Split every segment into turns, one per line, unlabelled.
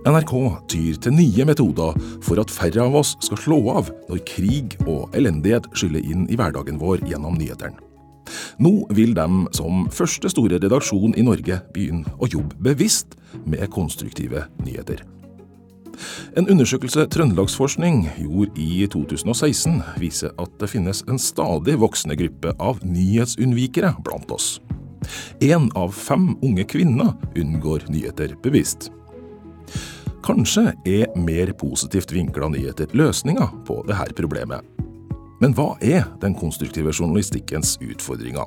NRK tyr til nye metoder for at færre av oss skal slå av når krig og elendighet skyller inn i hverdagen vår gjennom nyhetene. Nå vil de som første store redaksjon i Norge begynne å jobbe bevisst med konstruktive nyheter. En undersøkelse Trøndelagsforskning gjorde i 2016, viser at det finnes en stadig voksende gruppe av nyhetsunnvikere blant oss. Én av fem unge kvinner unngår nyheter bevisst. Kanskje er mer positivt vinkla nyheter løsninga på dette problemet. Men hva er den konstruktive journalistikkens utfordringer?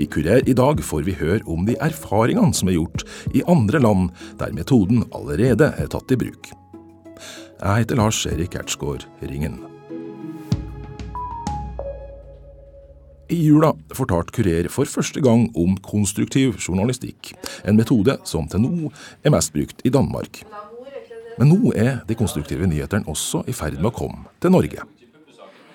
I Kurer i dag får vi høre om de erfaringene som er gjort i andre land der metoden allerede er tatt i bruk. Jeg heter Lars Erik Ertsgaard Ringen. I jula fortalte Kurer for første gang om konstruktiv journalistikk, en metode som til nå er mest brukt i Danmark. Men nå er de konstruktive nyhetene også i ferd med å komme til Norge.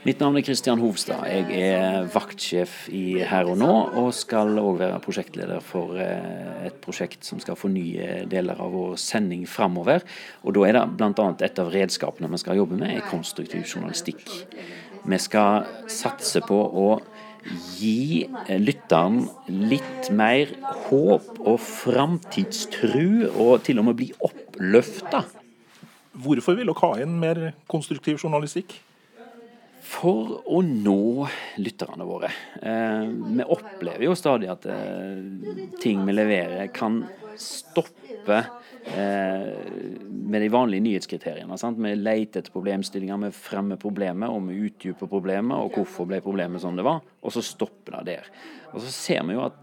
Mitt navn er Kristian Hovstad. Jeg er vaktsjef i Her og nå, og skal òg være prosjektleder for eh, et prosjekt som skal fornye deler av vår sending framover. Og da er det bl.a. et av redskapene vi skal jobbe med, er konstruktiv journalistikk. Vi skal satse på å gi lytteren litt mer håp og framtidstru, og til og med bli oppløfta
Hvorfor vil dere ha inn mer konstruktiv journalistikk?
For å nå lytterne våre. Eh, vi opplever jo stadig at eh, ting vi leverer kan stoppe eh, med de vanlige nyhetskriteriene. Sant? Vi leter etter problemstillinger, vi fremmer problemet, og vi utdyper problemet, og hvorfor ble problemet som det var, og så stopper det der. Og så ser vi jo at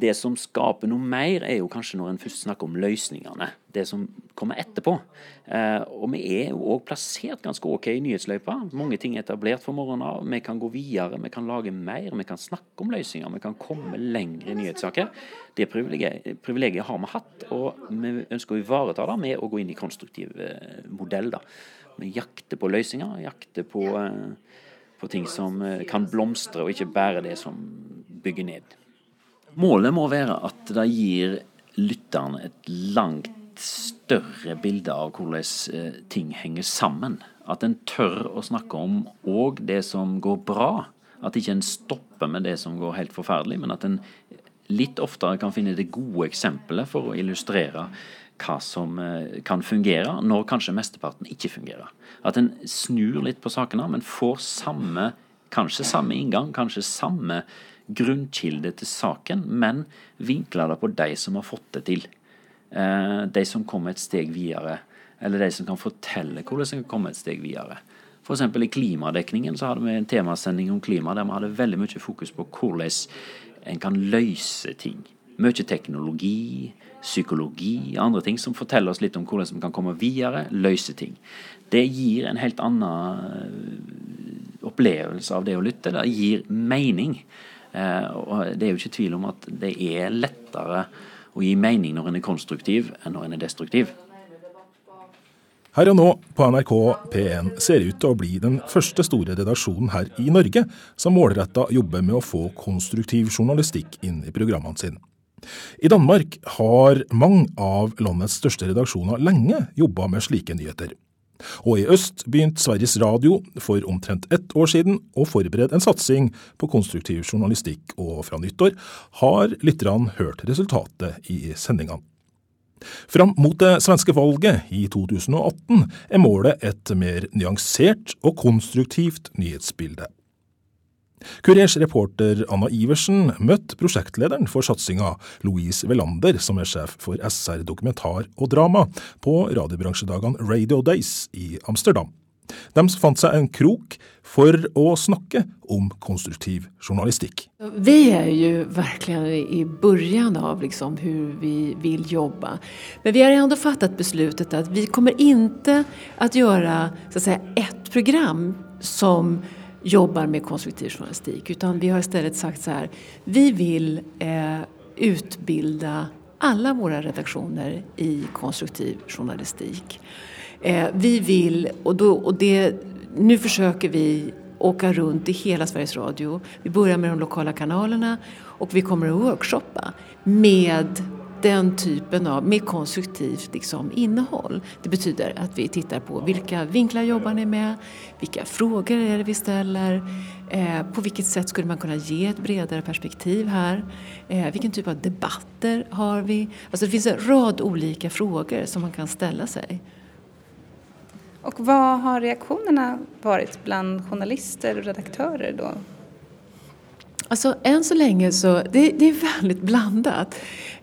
det som skaper noe mer, er jo kanskje når en først snakker om løsningene. Det som kommer etterpå. Eh, og vi er jo òg plassert ganske OK i nyhetsløypa. Mange ting er etablert for morgenen av. Vi kan gå videre, vi kan lage mer, vi kan snakke om løsninger. Vi kan komme lenger i nyhetssaker. Det privilegiet, har vi hatt, og vi ønsker å ivareta det med å gå inn i konstruktiv eh, modell. da. Vi jakter på løsninger, jakter på, eh, på ting som kan blomstre, og ikke bare det som bygger ned. Målet må være at det gir lytterne et langt større bilde av hvordan eh, ting henger sammen. At en tør å snakke om òg det som går bra. At ikke en stopper med det som går helt forferdelig, men at en litt oftere kan finne det gode eksempelet for å illustrere hva som eh, kan fungere, når kanskje mesteparten ikke fungerer. At en snur litt på sakene, men får samme, kanskje samme inngang, kanskje samme grunnkilde til saken, men vinkler det på de som har fått det til. Eh, de som kommer et steg videre, eller de som kan fortelle hvordan en kan komme et steg videre. F.eks. i klimadekningen så hadde vi en temasending om klima der vi hadde veldig mye fokus på hvordan en kan løse ting. Mye teknologi, psykologi, andre ting som forteller oss litt om hvordan vi kan komme videre, løse ting. Det gir en helt annen eh, opplevelse av det å lytte. Det gir mening. Eh, og Det er jo ikke tvil om at det er lettere å gi mening når en er konstruktiv, enn når en er destruktiv.
Her og nå på NRK P1 ser ut til å bli den første store redaksjonen her i Norge som målretta jobber med å få konstruktiv journalistikk inn i programmene sine. I Danmark har mange av landets største redaksjoner lenge jobba med slike nyheter. Og i øst begynte Sveriges Radio for omtrent ett år siden å forberede en satsing på konstruktiv journalistikk, og fra nyttår har lytterne hørt resultatet i sendingene. Fram mot det svenske valget i 2018 er målet et mer nyansert og konstruktivt nyhetsbilde. Kurers reporter Anna Iversen møtte prosjektlederen for satsinga, Louise Velander, som er sjef for SR dokumentar og drama på radiobransjedagene Radio Days i Amsterdam. De fant seg en krok for å snakke om konstruktiv journalistikk.
Vi er jo virkelig i begynnelsen av liksom hvordan vi vil jobbe. Men vi har likevel fattet besluttet at vi kommer ikke å gjøre ett program som jobbar med konstruktiv journalistik. Utan vi har istället sagt så här, vi vill eh, utbilda alla våra redaktioner i konstruktiv journalistik. Eh, vi vill, och, då, och det, nu försöker vi åka runt i hela Sveriges Radio. Vi börjar med de lokala kanalerna och vi kommer att workshoppa med den typen av mer konstruktivt liksom, innehåll. Det betyder att vi tittar på vilka vinklar jobbar ni med, vilka frågor är det vi ställer, eh, på vilket sätt skulle man kunna ge ett bredare perspektiv här, eh, vilken typ av debatter har vi? Alltså det finns en rad olika frågor som man kan ställa sig.
Och vad har reaktionerna varit bland journalister och redaktörer då?
Alltså än så länge så, det, det är väldigt blandat.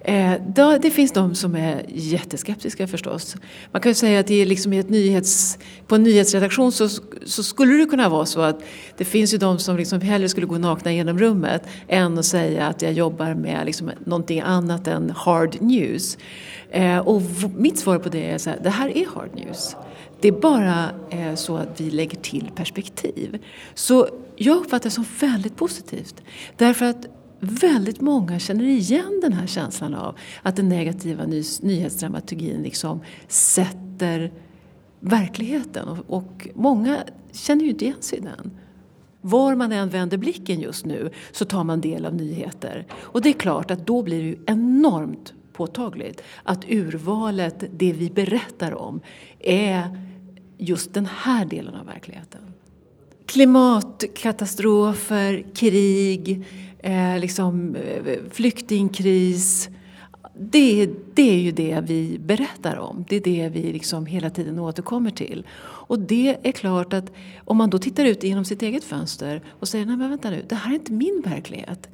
Eh, då, det finns de som är jätteskeptiska förstås. Man kan ju säga att det är liksom ett nyhets, på en nyhetsredaktion så, så skulle det kunna vara så att det finns ju de som liksom hellre skulle gå nakna genom rummet än att säga att jag jobbar med liksom någonting annat än hard news. Eh, och mitt svar på det är så här, det här är hard news. Det är bara eh, så att vi lägger till perspektiv. Så jag uppfattar det som väldigt positivt. Därför att väldigt många känner igen den här känslan av att den negativa ny nyhetsdramaturgin liksom sätter verkligheten. Och, och många känner ju inte igen sig i den. Var man än vänder blicken just nu så tar man del av nyheter. Och det är klart att då blir det ju enormt påtagligt att urvalet, det vi berättar om, är just den här delen av verkligheten. Klimatkatastrofer, krig, eh, liksom, eh, flyktingkris. Det, det är ju det vi berättar om. Det är det vi liksom hela tiden återkommer till. Och det är klart att om man då tittar ut genom sitt eget fönster och säger nej men vänta nu, det här är inte min verklighet.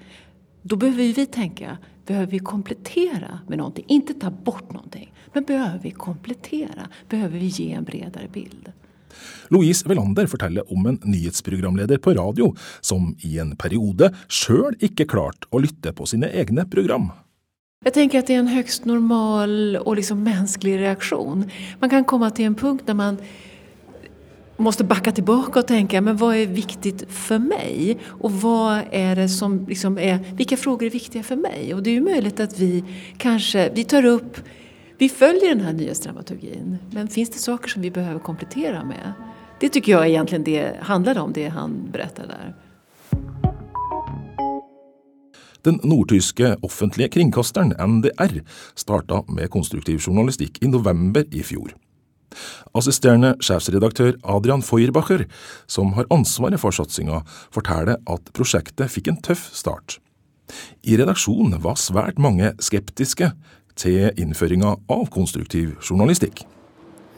Då behöver vi tänka, behöver vi komplettera med någonting? Inte ta bort någonting, men behöver vi komplettera? Behöver vi ge en bredare bild?
Louise Velander forteller om en nyhetsprogramleder på radio som i en periode sjøl ikke klarte å lytte på sine egne program.
Jeg tenker at det er en høyst normal og liksom menneskelig reaksjon. Man kan komme til en punkt der man måste backa tilbake og tenke men hva er viktig for meg? Og hva er det som liksom er, vilka frågor är viktiga för mig? Och det er jo mulig at vi kanskje, vi tar upp, vi följer den här nyhetsdramaturgin, men finns det saker som vi behöver komplettera med? Det tycker jag egentligen det handlade om, det han berättade där.
Den nordtyske offentlige kringkasteren NDR starta med konstruktiv journalistikk i november i fjor. Assisterende sjefsredaktør Adrian Feuerbacher, som har ansvaret for satsinga, forteller at prosjektet fikk en tøff start. I redaksjonen var svært mange skeptiske til innføringa av konstruktiv journalistikk.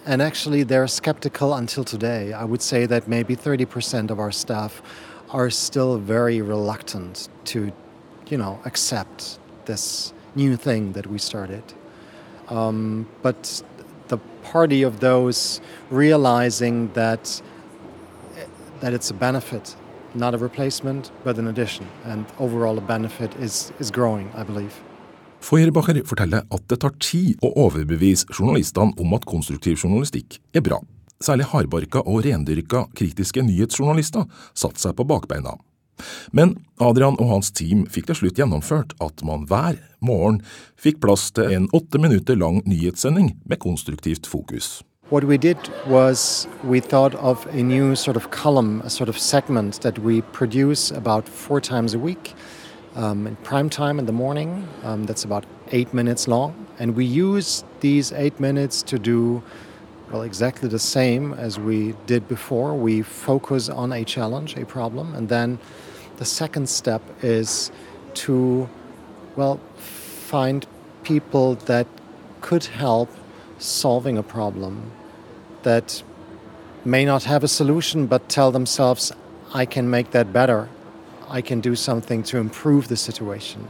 And actually, they're skeptical until today. I would say that maybe 30% of our staff are still very reluctant to, you know, accept this new thing that we started. Um, but the party of those realizing that that it's a benefit, not a replacement, but an addition, and overall a benefit is is growing, I believe.
Feuerbacher forteller at det tar tid å overbevise journalistene om at konstruktiv journalistikk er bra. Særlig hardbarka og rendyrka kritiske nyhetsjournalister satte seg på bakbeina. Men Adrian og hans team fikk til slutt gjennomført at man hver morgen fikk plass til en åtte minutter lang nyhetssending med konstruktivt fokus.
What we did was we thought of a new sort of column, a sort of segment that we produce about four times a week um, in prime time in the morning. Um, that's about eight minutes long. And we use these eight minutes to do well, exactly the same as we did before. We focus on a challenge, a problem, and then the second step is to, well, find people that could help solving a problem that may not have a solution but tell themselves, I can make that better. I can do something to improve the situation.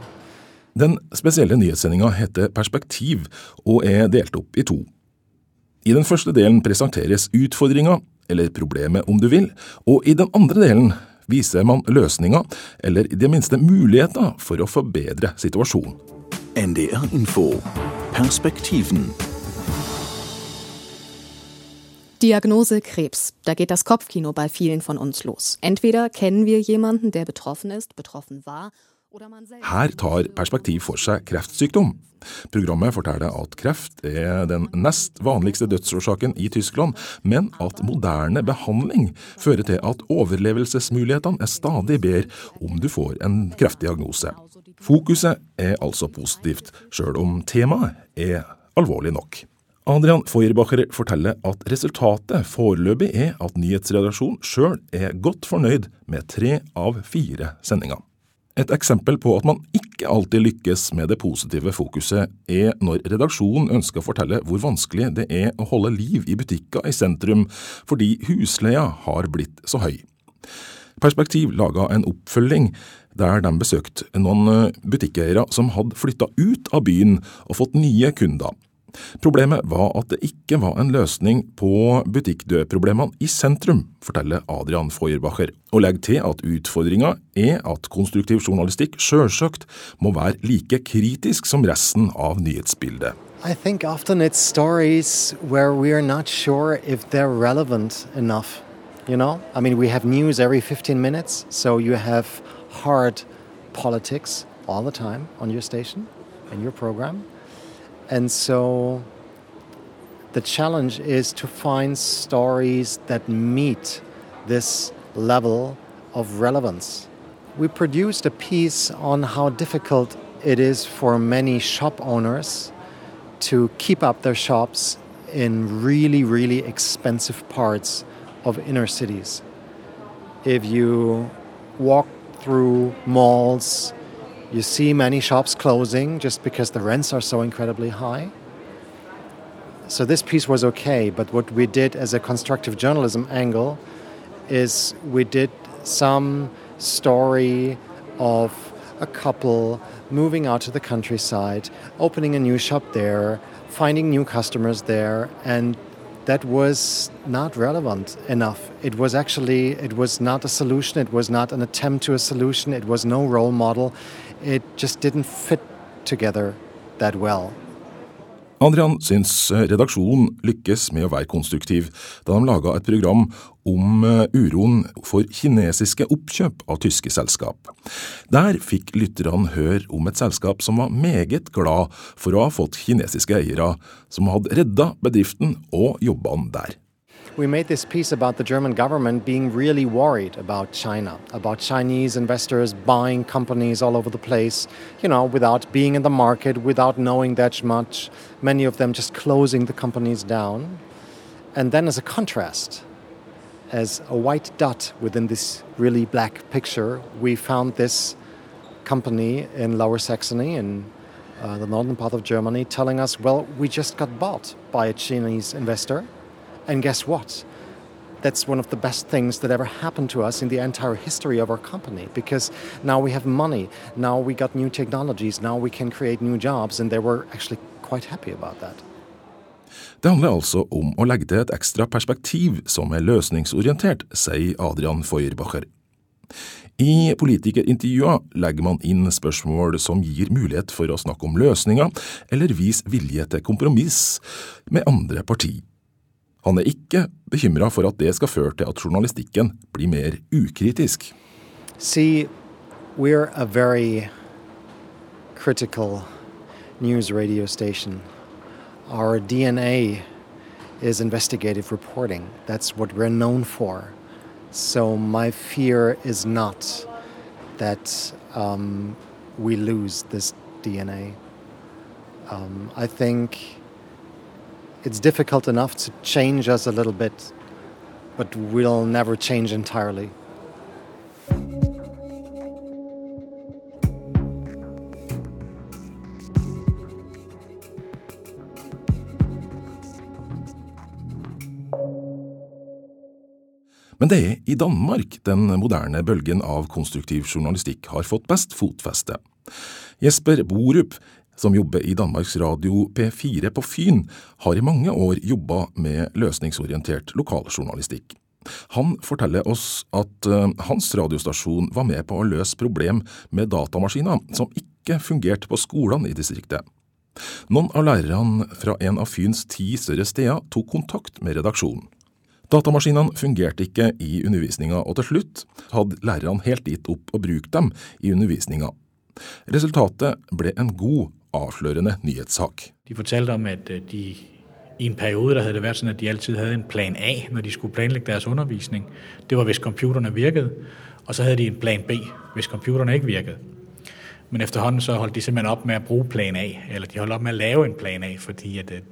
Den spesielle nyhetssendinga heter Perspektiv og er delt opp i to. I den første delen presenteres utfordringa, eller problemet om du vil, og i den andre delen viser man løsninger, eller i det minste muligheter for å forbedre situasjonen.
NDR Info Perspektiven
Diagnose Krebs. Da geht das Kopfkino bei vielen von uns los. Entweder kennen wir jemanden, der betroffen ist, betroffen war
Her tar Perspektiv for seg kreftsykdom. Programmet forteller at kreft er den nest vanligste dødsårsaken i Tyskland, men at moderne behandling fører til at overlevelsesmulighetene er stadig bedre om du får en kreftdiagnose. Fokuset er altså positivt, sjøl om temaet er alvorlig nok. Adrian Feuerbacher forteller at resultatet foreløpig er at nyhetsredaksjonen sjøl er godt fornøyd med tre av fire sendinger. Et eksempel på at man ikke alltid lykkes med det positive fokuset, er når redaksjonen ønsker å fortelle hvor vanskelig det er å holde liv i butikker i sentrum fordi husleia har blitt så høy. Perspektiv laga en oppfølging der de besøkte noen butikkeiere som hadde flytta ut av byen og fått nye kunder. Problemet var at det ikke var en løsning på butikkdødproblemene i sentrum, forteller Adrian Feuerbacher, og legger til at utfordringa er at konstruktiv journalistikk sjølsagt må være like kritisk som resten av nyhetsbildet.
I think often it's stories where we are not sure if they're relevant enough. You know, I mean, we have news every 15 minutes, so you have hard politics all the time on your station and your program. And so the challenge is to find stories that meet this level of relevance. We produced a piece on how difficult it is for many shop owners to keep up their shops in really, really expensive parts of inner cities. If you walk through malls, you see many shops closing just because the rents are so incredibly high. So this piece was okay, but what we did as a constructive journalism angle is we did some story of a couple moving out to the countryside, opening a new shop there, finding new customers there, and that was not relevant enough. It was actually it was not a solution. It was not an attempt to a solution. It was no role model. It just didn't fit together that well.
Adrian syns redaksjonen lykkes med å være konstruktiv da de laga et program om eh, uroen for kinesiske oppkjøp av tyske selskap. Der fikk lytterne høre om et selskap som var meget glad for å ha fått kinesiske eiere, som hadde redda bedriften og jobbene der.
We made this piece about the German government being really worried about China, about Chinese investors buying companies all over the place, you know, without being in the market, without knowing that much, many of them just closing the companies down. And then, as a contrast, as a white dot within this really black picture, we found this company in Lower Saxony in uh, the northern part of Germany telling us, well, we just got bought by a Chinese investor and guess what? That's one of the best things that ever happened to us in the entire history of our company because now we have money, now we got new technologies, now we can create new jobs, and they were actually quite happy about that.
Det handler altså om å legge til et ekstra perspektiv som er løsningsorientert, sier Adrian Feuerbacher. I politikerintervjuer legger man inn spørsmål som gir mulighet for å snakke om løsninger, eller vise vilje til kompromiss med andre partier. Han er ikke bekymra for at det skal føre til at journalistikken blir mer ukritisk.
See, we're. So my fear is not that um, we lose this DNA. Um, I think it's difficult enough to change us a little bit, but we'll never change entirely.
Men det er i Danmark den moderne bølgen av konstruktiv journalistikk har fått best fotfeste. Jesper Borup som jobber i Danmarks Radio P4 på Fyn, har i mange år jobba med løsningsorientert lokaljournalistikk. Han forteller oss at uh, hans radiostasjon var med på å løse problem med datamaskiner som ikke fungerte på skolene i distriktet. Noen av lærerne fra en av Fyns ti større steder tok kontakt med redaksjonen. Datamaskinene fungerte ikke i undervisninga, og til slutt hadde lærerne helt gitt opp å bruke dem i undervisninga. Resultatet ble en god, avslørende nyhetssak.
De fortalte om at øh, de i en periode der hadde det vært sånn at de alltid hadde en plan A når de skulle planlegge deres undervisning. Det var hvis computerne virket, og så hadde de en plan B hvis computerne ikke virket. Men efterhånden så holdt de simpelthen opp med å bruke plan A, eller de holdt opp med å lave en plan A, fordi at det,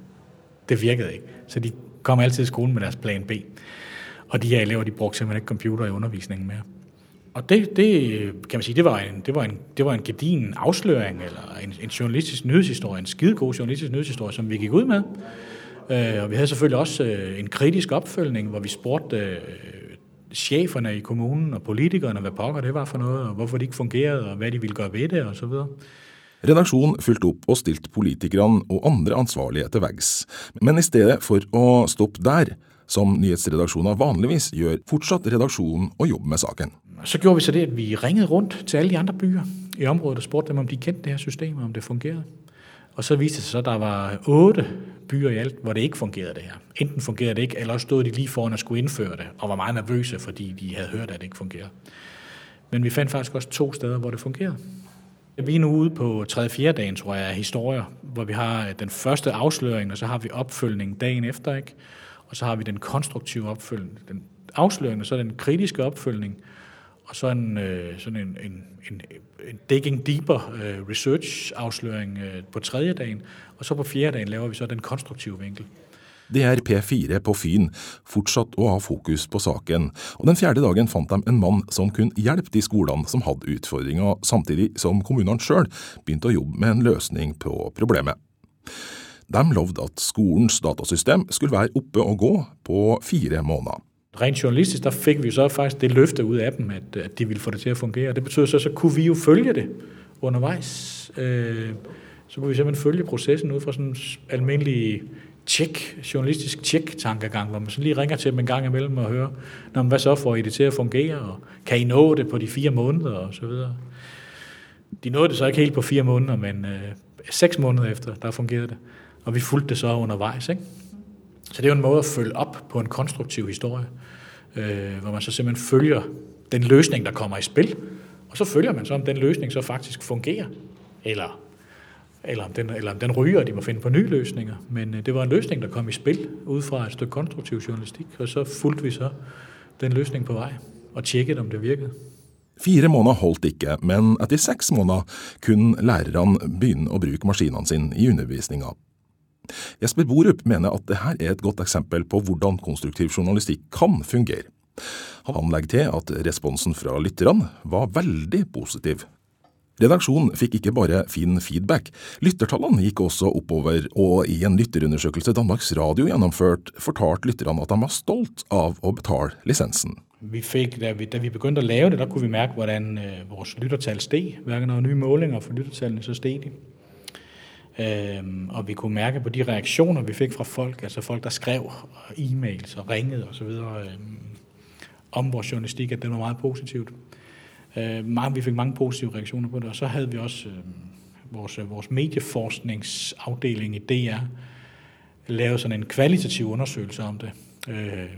det virket ikke. Så de kom alltid i skolen med deres plan B. Og de her elever de brukte simpelthen ikke computer i undervisningen mer. Og det, det, kan man sige, det var en, det var en, det var en gedin afsløring, eller en, en journalistisk nyhedshistorie, en skidegod journalistisk nyhedshistorie, som vi gikk ut med. Øh, og vi hadde selvfølgelig også øh, en kritisk opfølgning, hvor vi spurgte øh, sjeferne i kommunen og politikerne hva pokker det var for noe, og hvorfor det ikke fungerede, og hva de ville gøre ved det, osv.
Redaksjonen fulgte opp og stilte politikerne og andre ansvarlige til veggs. Men i stedet for å stoppe der, som nyhetsredaksjoner vanligvis gjør, fortsatte redaksjonen å jobbe med saken.
Så gjorde vi så det at vi ringet rundt til alle de andre byer i området og spurgte dem om de kendte det her systemet, om det fungerede. Og så viste det seg at der var otte byer i alt hvor det ikke fungerede det her. Enten fungerede det ikke, eller også stod de lige foran og skulle innføre det, og var meget nervøse fordi de hadde hørt at det ikke fungerede. Men vi fant faktisk også to steder hvor det fungerede. Vi er nå ude på tredje-fjerde dagen, tror jeg, af historier, hvor vi har den første avsløring, og så har vi oppfølging dagen efter. ikke? Og så har vi den konstruktive opfølgning, Den og så den kritiske oppfølging og så en, øh, sådan en, en, en, en digging deeper øh, research-avsløring øh, på tredje dagen. Og så på fjerde dagen laver vi så den konstruktive vinkel.
Det er P4 på Fyn fortsatt å ha fokus på saken, og den fjerde dagen fant de en mann som kunne hjelpe de skolene som hadde utfordringer, samtidig som kommunene sjøl begynte å jobbe med en løsning på problemet. De lovde at skolens datasystem skulle være oppe og gå på fire måneder.
Rent journalistisk der fik vi så faktisk det løftet ut av dem at, at de ville få det til å fungere. Det betød så så kunne vi jo følge det underveis. Øh, så kunne vi simpelthen følge processen ud fra sådan en almindelig tjek, journalistisk tjek-tankegang, hvor man så lige ringer til dem en gang imellem og hører, Nå, hva så får I det til å fungere, og kan I nå det på de fire måneder, og så videre. De nåede det så ikke helt på fire måneder, men øh, seks måneder efter, der fungerede det. Og vi fulgte det så underveis, ikke? Så det er jo en måte å følge opp på en konstruktiv historie, øh, hvor man så simpelthen følger den løsning, der kommer i spil, og så følger man så, om den løsning så faktisk fungerer, eller, eller, om, den, eller om den ryger, og de må finne på nye løsninger. Men øh, det var en løsning, der kom i spil ud fra et stykke konstruktiv journalistikk, og så fulgte vi så den løsning på vei, og tjekket om det virkede.
Fire måneder holdt ikke, men etter seks måneder kunne lærerne begynne å bruke maskinene sine i undervisninga. Jesper Borup mener at dette er et godt eksempel på hvordan konstruktiv journalistikk kan fungere. Han legger til at responsen fra lytterne var veldig positiv. Redaksjonen fikk ikke bare fin feedback, lyttertallene gikk også oppover, og i en lytterundersøkelse Danmarks Radio gjennomførte, fortalte lytterne at de var stolt av å betale lisensen.
Vi fikk, da, vi, da vi begynte å lave det, da kunne vi merke hvordan uh, vores lyttertall steg. Hver gang det var nye målinger for lyttertallene, så steg de. Øhm, og vi kunne mærke på de reaksjoner vi fikk fra folk, altså folk der skrev e-mails og ringet osv. Øhm, om vår journalistikk, at det var meget positivt. Øh, vi fikk mange positive reaksjoner på det. Og så hadde vi også øh, vores, vores medieforskningsafdeling i DR lavet sådan en kvalitativ undersøgelse om det, øh,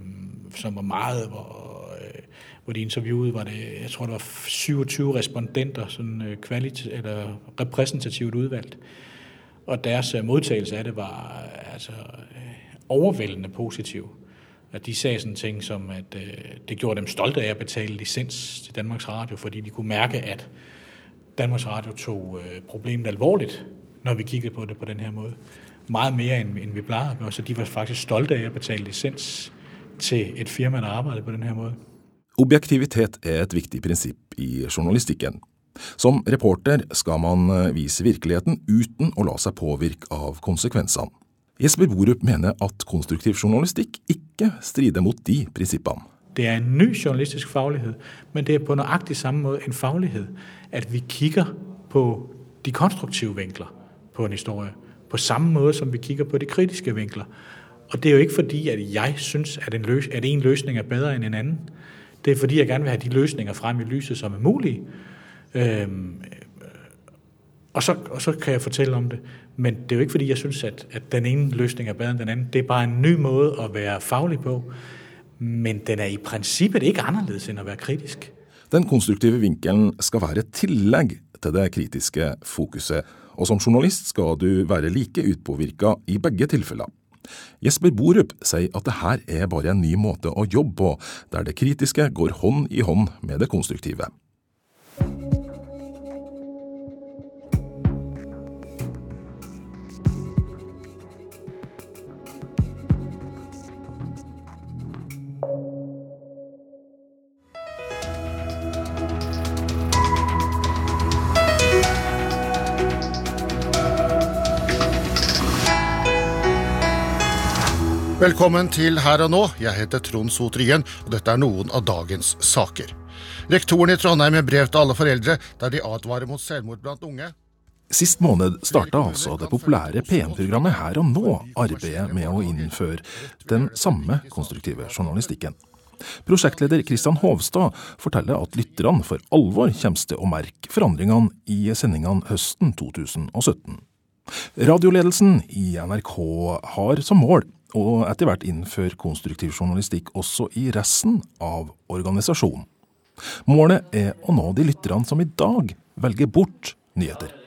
som var meget, hvor, øh, hvor de interviewede, var det, jeg tror det var 27 respondenter, sådan øh, kvalit- eller repræsentativt udvalgt. Og deres øh, modtagelse av det var altså, overveldende positiv. At de sa sånne ting som at det gjorde dem stolte av å betale licens til Danmarks Radio, fordi de kunne mærke, at Danmarks Radio tok problemet alvorligt, når vi kikket på det på denne måde. Meget mer enn vi pleier at gøre, Så de var faktisk stolte av å betale licens til et firma der arbejdede på denne måde.
Objektivitet er et viktig prinsipp i journalistikken. Som reporter skal man eh, vise virkeligheten uten å la seg påvirke av konsekvensene. Jesper Borup mener at konstruktiv journalistikk ikke strider mot de prinsippene.
Det er en ny journalistisk faglighet, men det er på nøyaktig samme måte en faglighet at vi kikker på de konstruktive vinkler på en historie. På samme måte som vi kikker på de kritiske vinkler. Og det er jo ikke fordi at jeg syns at en, løs at en løsning er bedre enn en annen. Det er fordi jeg gjerne vil ha de løsninger frem i lyset som er mulige. Øhm, og, så, og, så, kan jeg fortelle om det. Men det er jo ikke fordi jeg synes, at, at, den ene løsning er bedre enn den andre. Det er bare en ny måte å være faglig på. Men den er i prinsippet ikke annerledes enn å være kritisk.
Den konstruktive vinkelen skal være et tillegg til det kritiske fokuset, og som journalist skal du være like utpåvirka i begge tilfeller. Jesper Borup sier at det her er bare en ny måte å jobbe på, der det kritiske går hånd i hånd med det konstruktive.
Velkommen til Her og nå. Jeg heter Trond Sotrien, og dette er noen av dagens saker. Rektoren i Trondheim med brev til alle foreldre der de advarer mot selvmord blant unge.
Sist måned starta altså det populære P1-programmet Her og nå arbeidet med å innføre den samme konstruktive journalistikken. Prosjektleder Kristian Hovstad forteller at lytterne for alvor kommer til å merke forandringene i sendingene høsten 2017. Radioledelsen i NRK har som mål og etter hvert innføre konstruktiv journalistikk også i resten av organisasjonen. Målet er å nå de lytterne som i dag velger bort nyheter.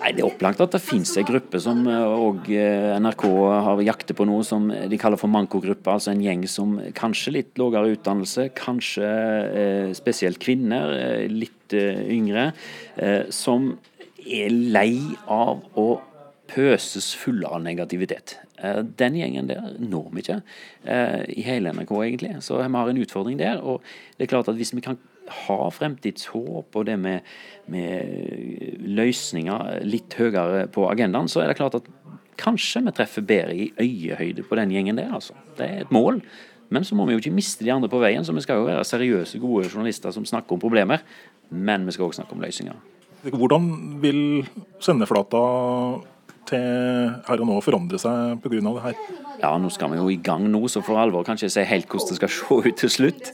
Nei, Det er opplagt at det finnes en gruppe som og eh, NRK har jakter på noe som de kaller for mankogruppe. Altså en gjeng som kanskje litt lavere utdannelse, kanskje eh, spesielt kvinner, eh, litt eh, yngre, eh, som er lei av å pøses fulle av negativitet. Eh, den gjengen der når vi ikke eh, i hele NRK, egentlig. Så vi har en utfordring der. Og det er klart at hvis vi kan ha fremtidshåp og det med, med løsninger litt høyere på agendaen, så er det klart at kanskje vi treffer bedre i øyehøyde på den gjengen der. altså. Det er et mål. Men så må vi jo ikke miste de andre på veien. Så vi skal jo være seriøse, gode journalister som snakker om problemer. Men vi skal også snakke om løsninger.
Hvordan vil sendeflata til her og nå forandre seg pga. det her?
Ja, nå skal vi jo i gang nå, så for alvor kan jeg ikke si helt hvordan det skal se ut til slutt.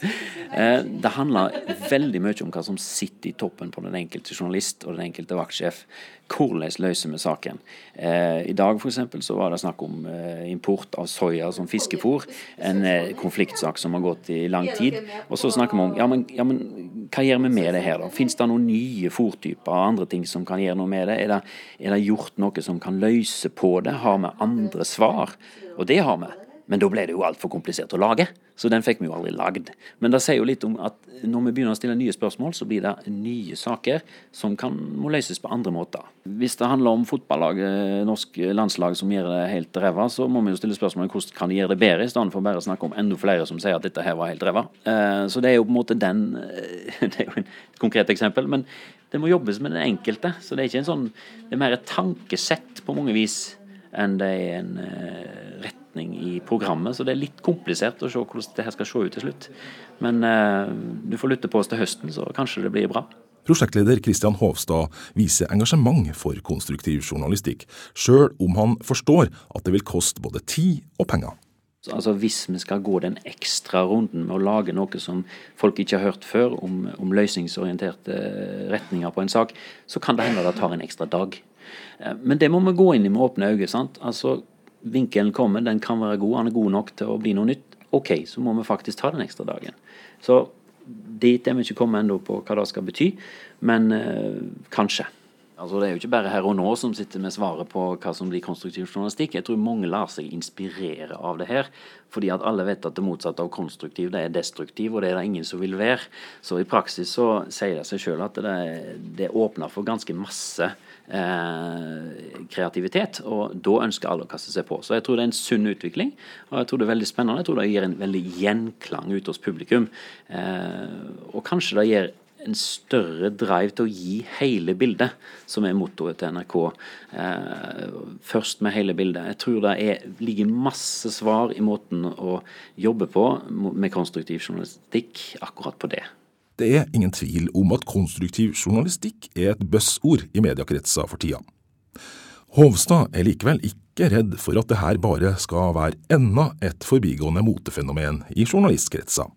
Eh, det handler veldig mye om hva som sitter i toppen på den enkelte journalist og den enkelte vaktsjef. Hvordan løser vi saken? Eh, I dag for eksempel, så var det snakk om eh, import av soya som fiskefôr. En konfliktsak som har gått i lang tid. Og så snakker vi om ja men, ja, men hva gjør vi med det her, da? Fins det noen nye fôrtyper og andre ting som kan gjøre noe med det? Er, det? er det gjort noe som kan løse på det? Har vi andre svar? Og det har vi. Men da ble det jo altfor komplisert å lage, så den fikk vi jo aldri lagd. Men det sier jo litt om at når vi begynner å stille nye spørsmål, så blir det nye saker som kan, må løses på andre måter. Hvis det handler om fotballaget, norsk landslag som gjør det helt ræva, så må vi jo stille spørsmål om hvordan kan de gjøre det bedre, i stedet for bare å snakke om enda flere som sier at dette her var helt ræva. Eh, så det er jo på en måte den Det er jo et konkret eksempel, men det må jobbes med den enkelte. Så det er ikke en sånn Det er mer et tankesett på mange vis enn det er en uh, retning i programmet. Så det er litt komplisert å se hvordan det her skal se ut til slutt. Men uh, du får lytte på oss til høsten, så kanskje det blir bra.
Prosjektleder Kristian Hovstad viser engasjement for konstruktiv journalistikk, sjøl om han forstår at det vil koste både tid og penger.
Altså Hvis vi skal gå den ekstra runden med å lage noe som folk ikke har hørt før, om, om løsningsorienterte retninger på en sak, så kan det hende det tar en ekstra dag. Eh, men det må vi gå inn i med åpne øyne. sant? Altså, Vinkelen kommer, den kan være god, han er god nok til å bli noe nytt. OK, så må vi faktisk ta den ekstra dagen. Så dit er vi ikke kommet ennå på hva det skal bety, men eh, kanskje. Altså, det er jo ikke bare her og nå som sitter med svaret på hva som blir konstruktiv journalistikk. Jeg tror mange lar seg inspirere av det her, fordi at alle vet at det motsatte av konstruktiv det er destruktiv, og det er det ingen som vil være. Så i praksis så sier det seg sjøl at det, det åpner for ganske masse eh, kreativitet. Og da ønsker alle å kaste seg på. Så jeg tror det er en sunn utvikling, og jeg tror det er veldig spennende. Jeg tror det gir en veldig gjenklang ute hos publikum. Eh, og kanskje det gir en større drive til å gi hele bildet, som er mottoet til NRK. Eh, først med hele bildet. Jeg tror det er, ligger masse svar i måten å jobbe på med konstruktiv journalistikk akkurat på det.
Det er ingen tvil om at konstruktiv journalistikk er et buzzord i mediekretser for tida. Hovstad er likevel ikke redd for at det her bare skal være enda et forbigående motefenomen i journalistkretser.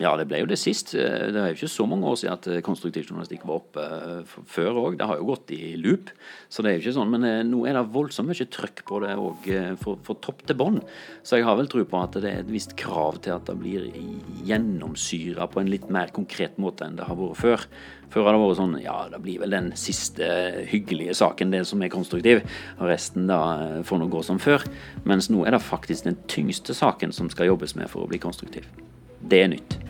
Ja, det ble jo det sist. Eh, det er jo ikke så mange år siden at eh, konstruktiv journalistikk var oppe eh, før òg. Det har jo gått i loop. Så det er jo ikke sånn. Men nå er det voldsomt mye trøkk på det òg, for topp til bånn. Så jeg har vel tro på at det er et visst krav til at det blir gjennomsyra på en litt mer konkret måte enn det har vært før. Før har det vært sånn ja, det blir vel den siste hyggelige saken, det som er konstruktiv. Og resten da får nå gå som før. Mens nå er det faktisk den tyngste saken som skal jobbes med for å bli konstruktiv. Det er nytt.